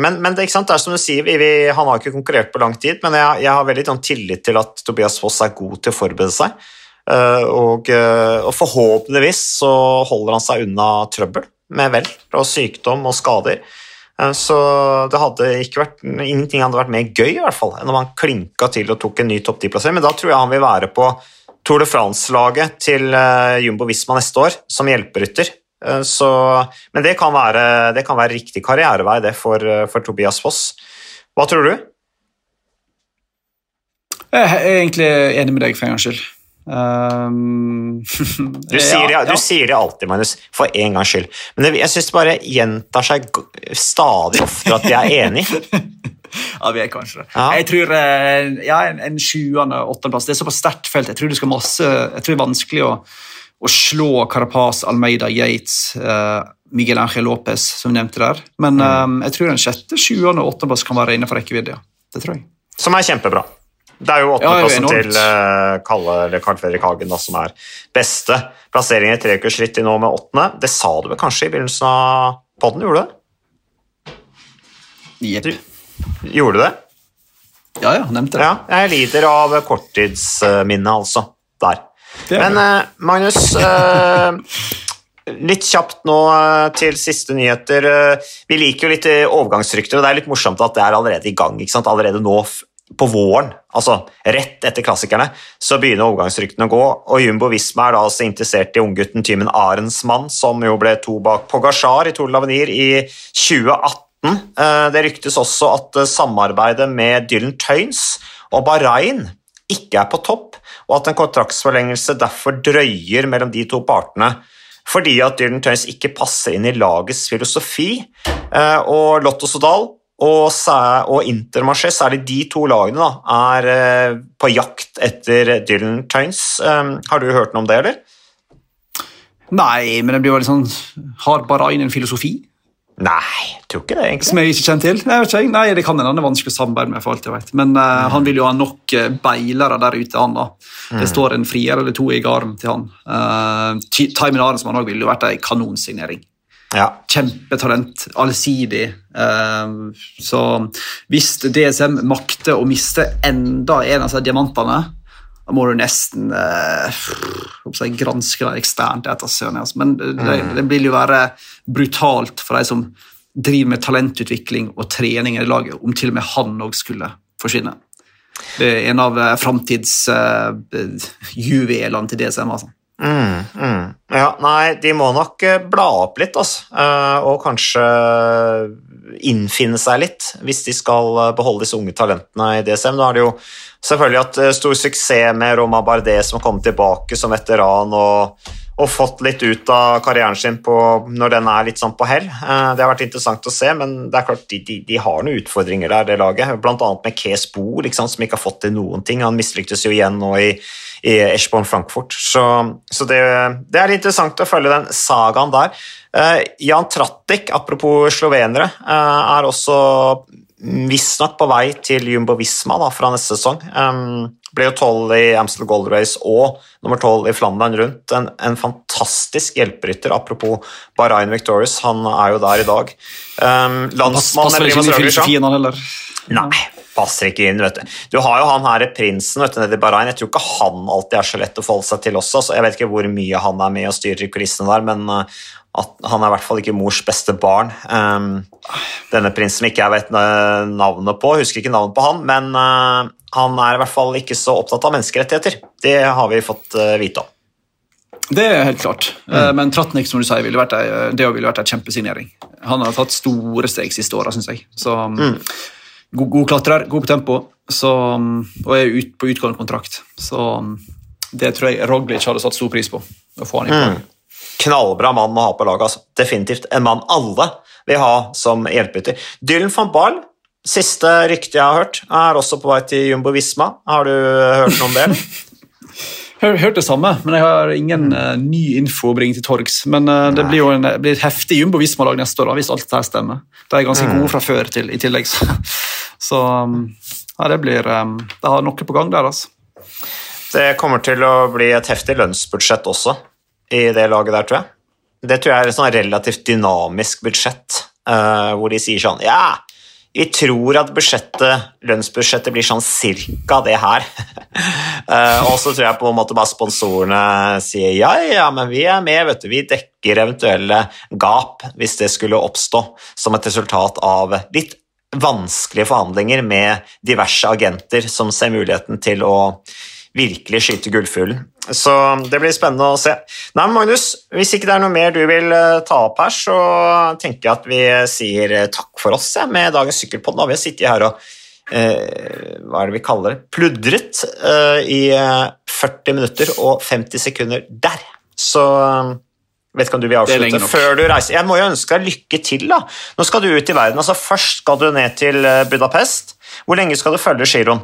men, men det, det er som du sier, vi, vi, han har ikke konkurrert på lang tid, men jeg, jeg har veldig sånn, tillit til at Tobias Foss er god til å forberede seg. Eh, og, eh, og forhåpentligvis så holder han seg unna trøbbel med vel og sykdom og skader. Eh, Så det hadde ikke vært, ingenting hadde vært mer gøy i hvert fall, enn om han klinka til og tok en ny topp 10-plassering, men da tror jeg han vil være på Tour de France-laget til Jumbo Visma neste år som hjelperytter. Så, men det kan, være, det kan være riktig karrierevei det for, for Tobias Foss. Hva tror du? Jeg er egentlig enig med deg for en gangs skyld. Um, Du sier, det, du sier det alltid, Magnus, for en gangs skyld. Men det, jeg syns det bare gjentar seg stadig oftere at vi er enige. Ja, vi er kanskje det. Ja. Jeg tror eh, ja, en, en sjuende, åttendeplass Det er såpass sterkt felt. Jeg tror masse Jeg tror det er vanskelig å, å slå Carapaz, Almeida, Yates, uh, Miguel Ángel Lopez, som nevnte der. Men Mm. um, jeg tror en sjette, sjuende og åttendeplass kan være innenfor rekkevidde. Ja. Det tror jeg. Som er kjempebra. Det er jo åttendeplassen ja, til uh, Kalle eller Karl Fredrik Hagen da, som er beste plassering i treukersritt i nå med åttende. Det sa du vel kanskje i begynnelsen av podden, gjorde du? Jepp. Gjorde du det? Ja, ja, nevnte det. Ja, jeg lider av korttidsminne, altså. Der. Er Men uh, Magnus, uh, litt kjapt nå til siste nyheter. Vi liker jo litt overgangsrykter, og det er litt morsomt at det er allerede i gang. ikke sant? Allerede nå på våren, altså rett etter klassikerne, så begynner overgangsryktene å gå. Og Jumbo Visma er da altså interessert i unggutten Tymen Arensmann, som jo ble to bak Pogasjar i Tour l'Avenir i 2018. Eh, Det ryktes også at eh, samarbeidet med Dylan Tøynes og Bahrain ikke er på topp, og at en kontraktsforlengelse derfor drøyer mellom de to partene fordi at Dylan Tøynes ikke passer inn i lagets filosofi. Eh, Og Lotto Sodal og, og Intermarché, særlig de to lagene, da, er eh, på jakt etter Dylan Tøynes. Eh, Har du hørt noe om det, eller? Nei, men det blir jo litt sånn Har Bahrain en filosofi Nei, jeg tror ikke det, egentlig. som jeg ikke kjenner til? Nei, jeg vet ikke. Nei, det kan hende han er vanskelig å samarbeide med. for alt jeg vet. Men eh, han vil jo ha nok eh, beilere der ute. han da. Det står en frier eller to i garden til han. Uh, Timon Arensmann også ville jo vært en kanonsignering. Ja. Kjempetalent, allsidig. Eh, så hvis DSM makter å miste enda en av disse diamantene, da må du nesten uh, granske det eksternt. etter søren, altså. Men det, det, det vil jo være brutalt for de som driver med talentutvikling og trening i laget, om til og med han òg skulle forsvinne. Det er en av uh, framtidsjuvelene til DSM. altså. Mm, mm. Ja, nei, de må nok eh, bla opp litt, altså. Eh, og kanskje innfinne seg litt, hvis de skal eh, beholde disse unge talentene i DSM. Nå har de jo selvfølgelig hatt stor suksess med Roma Bardet, som kom tilbake som veteran og, og fått litt ut av karrieren sin på, når den er litt sånn på hell. Det har vært interessant å se, men det er klart de, de, de har noen utfordringer der, det laget. Blant annet med Kes Bo, liksom, som ikke har fått til noen ting. Han mislyktes jo igjen nå i i Eschborn Frankfurt. Så, så det, det er interessant å følge den sagaen der. Eh, Jan Trattek, apropos slovenere, eh, er også visstnok på vei til Jumbo Visma da, fra neste sesong. Um, ble jo tolv i Amstel Gold Race og nummer tolv i Flandern rundt. En, en fantastisk hjelperytter, apropos Bahrain Victorious. Han er jo der i dag. Um, Pass, landsmann passer eller ikke inn i filosofien, han heller. Nei, passer ikke inn, vet du. Du har jo han her prinsen vet du, nede i Bahrain. Jeg tror ikke han alltid er så lett å forholde seg til også. Så jeg vet ikke hvor mye han er med og styrer i kulissene der, men at han er i hvert fall ikke mors beste barn. Um, denne prinsen ikke jeg vet uh, navnet på, husker ikke navnet på han, men uh, han er i hvert fall ikke så opptatt av menneskerettigheter. Det har vi fått vite om. Det er helt klart. Mm. Men Tratnik som du sier, ville vært det ville vært en kjempesignering. Han har tatt store steg siste åra, syns jeg. Så, god, god klatrer, god på tempo. så, og er ut, på utgående kontrakt. Så det tror jeg Roglic hadde satt stor pris på. å få han i. Mm. Knallbra mann å ha på laget. Altså. Definitivt en mann alle vil ha som hjelperytter. Dylan van Baal, siste rykte jeg har hørt, er også på vei til Jumbo Visma. Har du hørt noe om det? Hør, hørt det samme, men jeg har ingen uh, ny info å bringe til torgs. Men uh, det blir jo en, blir et heftig Jumbo Visma-lag neste år, da, hvis alt dette stemmer. De er ganske mm. gode fra før til, i tillegg. Så, så um, ja, det blir um, Det har noe på gang der, altså. Det kommer til å bli et heftig lønnsbudsjett også i det laget der, tror jeg. Det tror jeg er et sånn relativt dynamisk budsjett, uh, hvor de sier sånn Ja, vi tror at budsjettet, lønnsbudsjettet blir sånn cirka det her. uh, og så tror jeg på en måte bare sponsorene sier ja, ja, men vi er med, vet du. Vi dekker eventuelle gap hvis det skulle oppstå som et resultat av litt vanskelige forhandlinger med diverse agenter som ser muligheten til å virkelig skyte gullfuglen. Så det blir spennende å se. Nei, Magnus, hvis ikke det er noe mer du vil eh, ta opp her, så tenker jeg at vi sier eh, takk for oss ja, med dagens sykkelpod. Har vi sittet her og eh, hva er det vi kaller det, pludret eh, i 40 minutter og 50 sekunder der. Så eh, vet ikke om du vil avslutte før du reiser. Jeg må jo ønske deg lykke til. da. Nå skal du ut i verden. altså Først skal du ned til Budapest. Hvor lenge skal du følge giroen?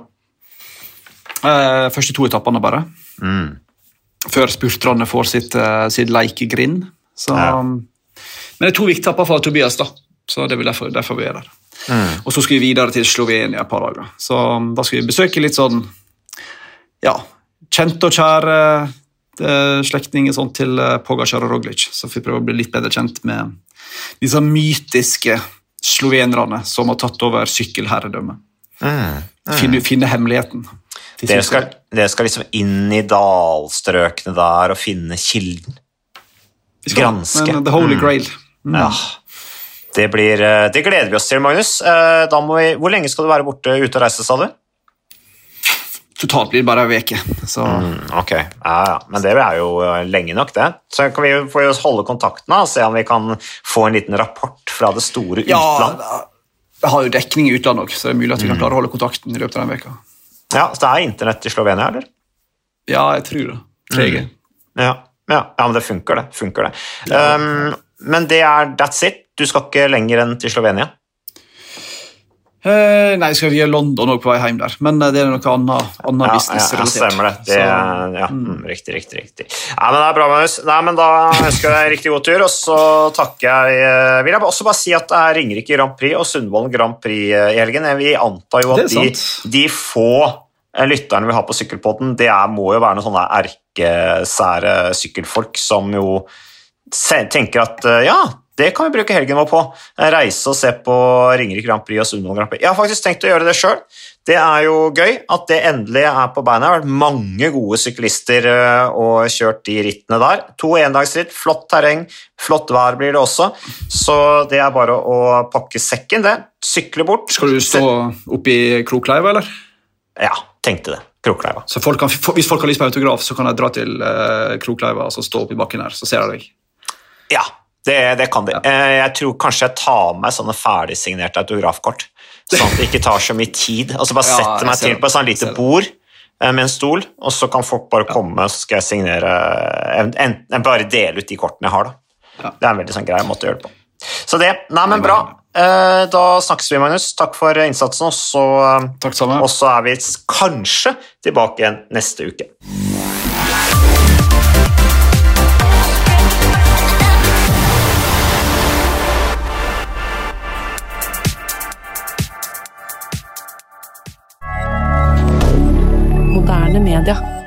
Eh, første to etappene, bare. Mm. Før spurterne får sitt, uh, sitt leikegrind. Så, ja. Men det er to viktige etapper for Tobias, da. så det er derfor, derfor vi er der. Mm. Og så skal vi videre til Slovenia et par dager. Så da skal vi besøke litt sånn ja, kjente og kjære slektninger sånn, til uh, Pogacar og Roglic. Så får vi prøve å bli litt bedre kjent med disse mytiske slovenerne som har tatt over sykkelherredømmet. Mm. Mm. Finne, finne hemmeligheten. Dere skal, dere skal, liksom inn i dalstrøkene der og finne kilden. Granske. Men the holy mm. grail. Mm. Ja. Det, blir, eh, det, gleder vi oss til, Magnus. Eh, vi, hvor lenge skal du være borte ute og reise, sa du? Totalt blir bare ei uke. Mm, ok, ja, ja. Men det er jo eh, lenge nok, det. Så kan vi jo holde kontakten og se om vi kan få en liten rapport fra det store utland. Ja, jeg har jo dekning i utlandet òg, så det er mulig at vi kan mm. klare å holde kontakten i løpet av den veka. Ja, Så det er internett i Slovenia, eller? Ja, jeg tror det. 3G. Mm. Ja. Ja, ja, men det funker, det. Funker det. Um, men det er that's it? Du skal ikke lenger enn til Slovenia? Uh, nei, skal vi gjøre London òg på vei hjem der, men eh, det er noe annet, annet ja, businessrelatert. Ja, stemmer det. det er, ja, mm. mm. Riktig, riktig. riktig. Nei, men det er bra, Magnus. Nei, men Da ønsker jeg deg riktig god tur, og så takker jeg uh, Vil jeg også bare si at det er Ringerike Grand Prix og Sundvolden Grand Prix uh, i helgen. Vi antar jo at de, de, få lytterne vi har på Sykkelpodden, det er, må jo være noen sånne erkesære sykkelfolk som jo tenker at ja det kan vi bruke helgen vår på. Reise og se på Ringerike Grand Prix og Sundvolden Grand Prix. Jeg har faktisk tenkt å gjøre det sjøl. Det er jo gøy at det endelig er på beina. Det har vært mange gode syklister eh, og kjørt de rittene der. To endagsritt, flott terreng, flott vær blir det også. Så det er bare å pakke sekken, det. Sykle bort. Skal du stå oppi i Krokleiva, eller? Ja, tenkte det. Krokleiva. Så folk kan, hvis folk har lyst på autograf, så kan jeg dra til uh, Krokleiva og stå oppi bakken her, så ser jeg deg? Ja, det, det kan de. Eh, jeg tror kanskje jeg tar med sånne ferdigsignerte autografkort. Sånn at det ikke tar så mye tid. Og så bare ja, setter meg til på et sånt lite bord eh, med en stol, og så kan folk bare komme, så skal jeg signere Enten bare dele ut de kortene jeg har, da. Det er en veldig sånn grei måte å gjøre det på. Så det Nei, men bra. Eh, da snakkes vi, Magnus. Takk for innsatsen, og så er vi kanskje tilbake igjen neste uke. moderne media.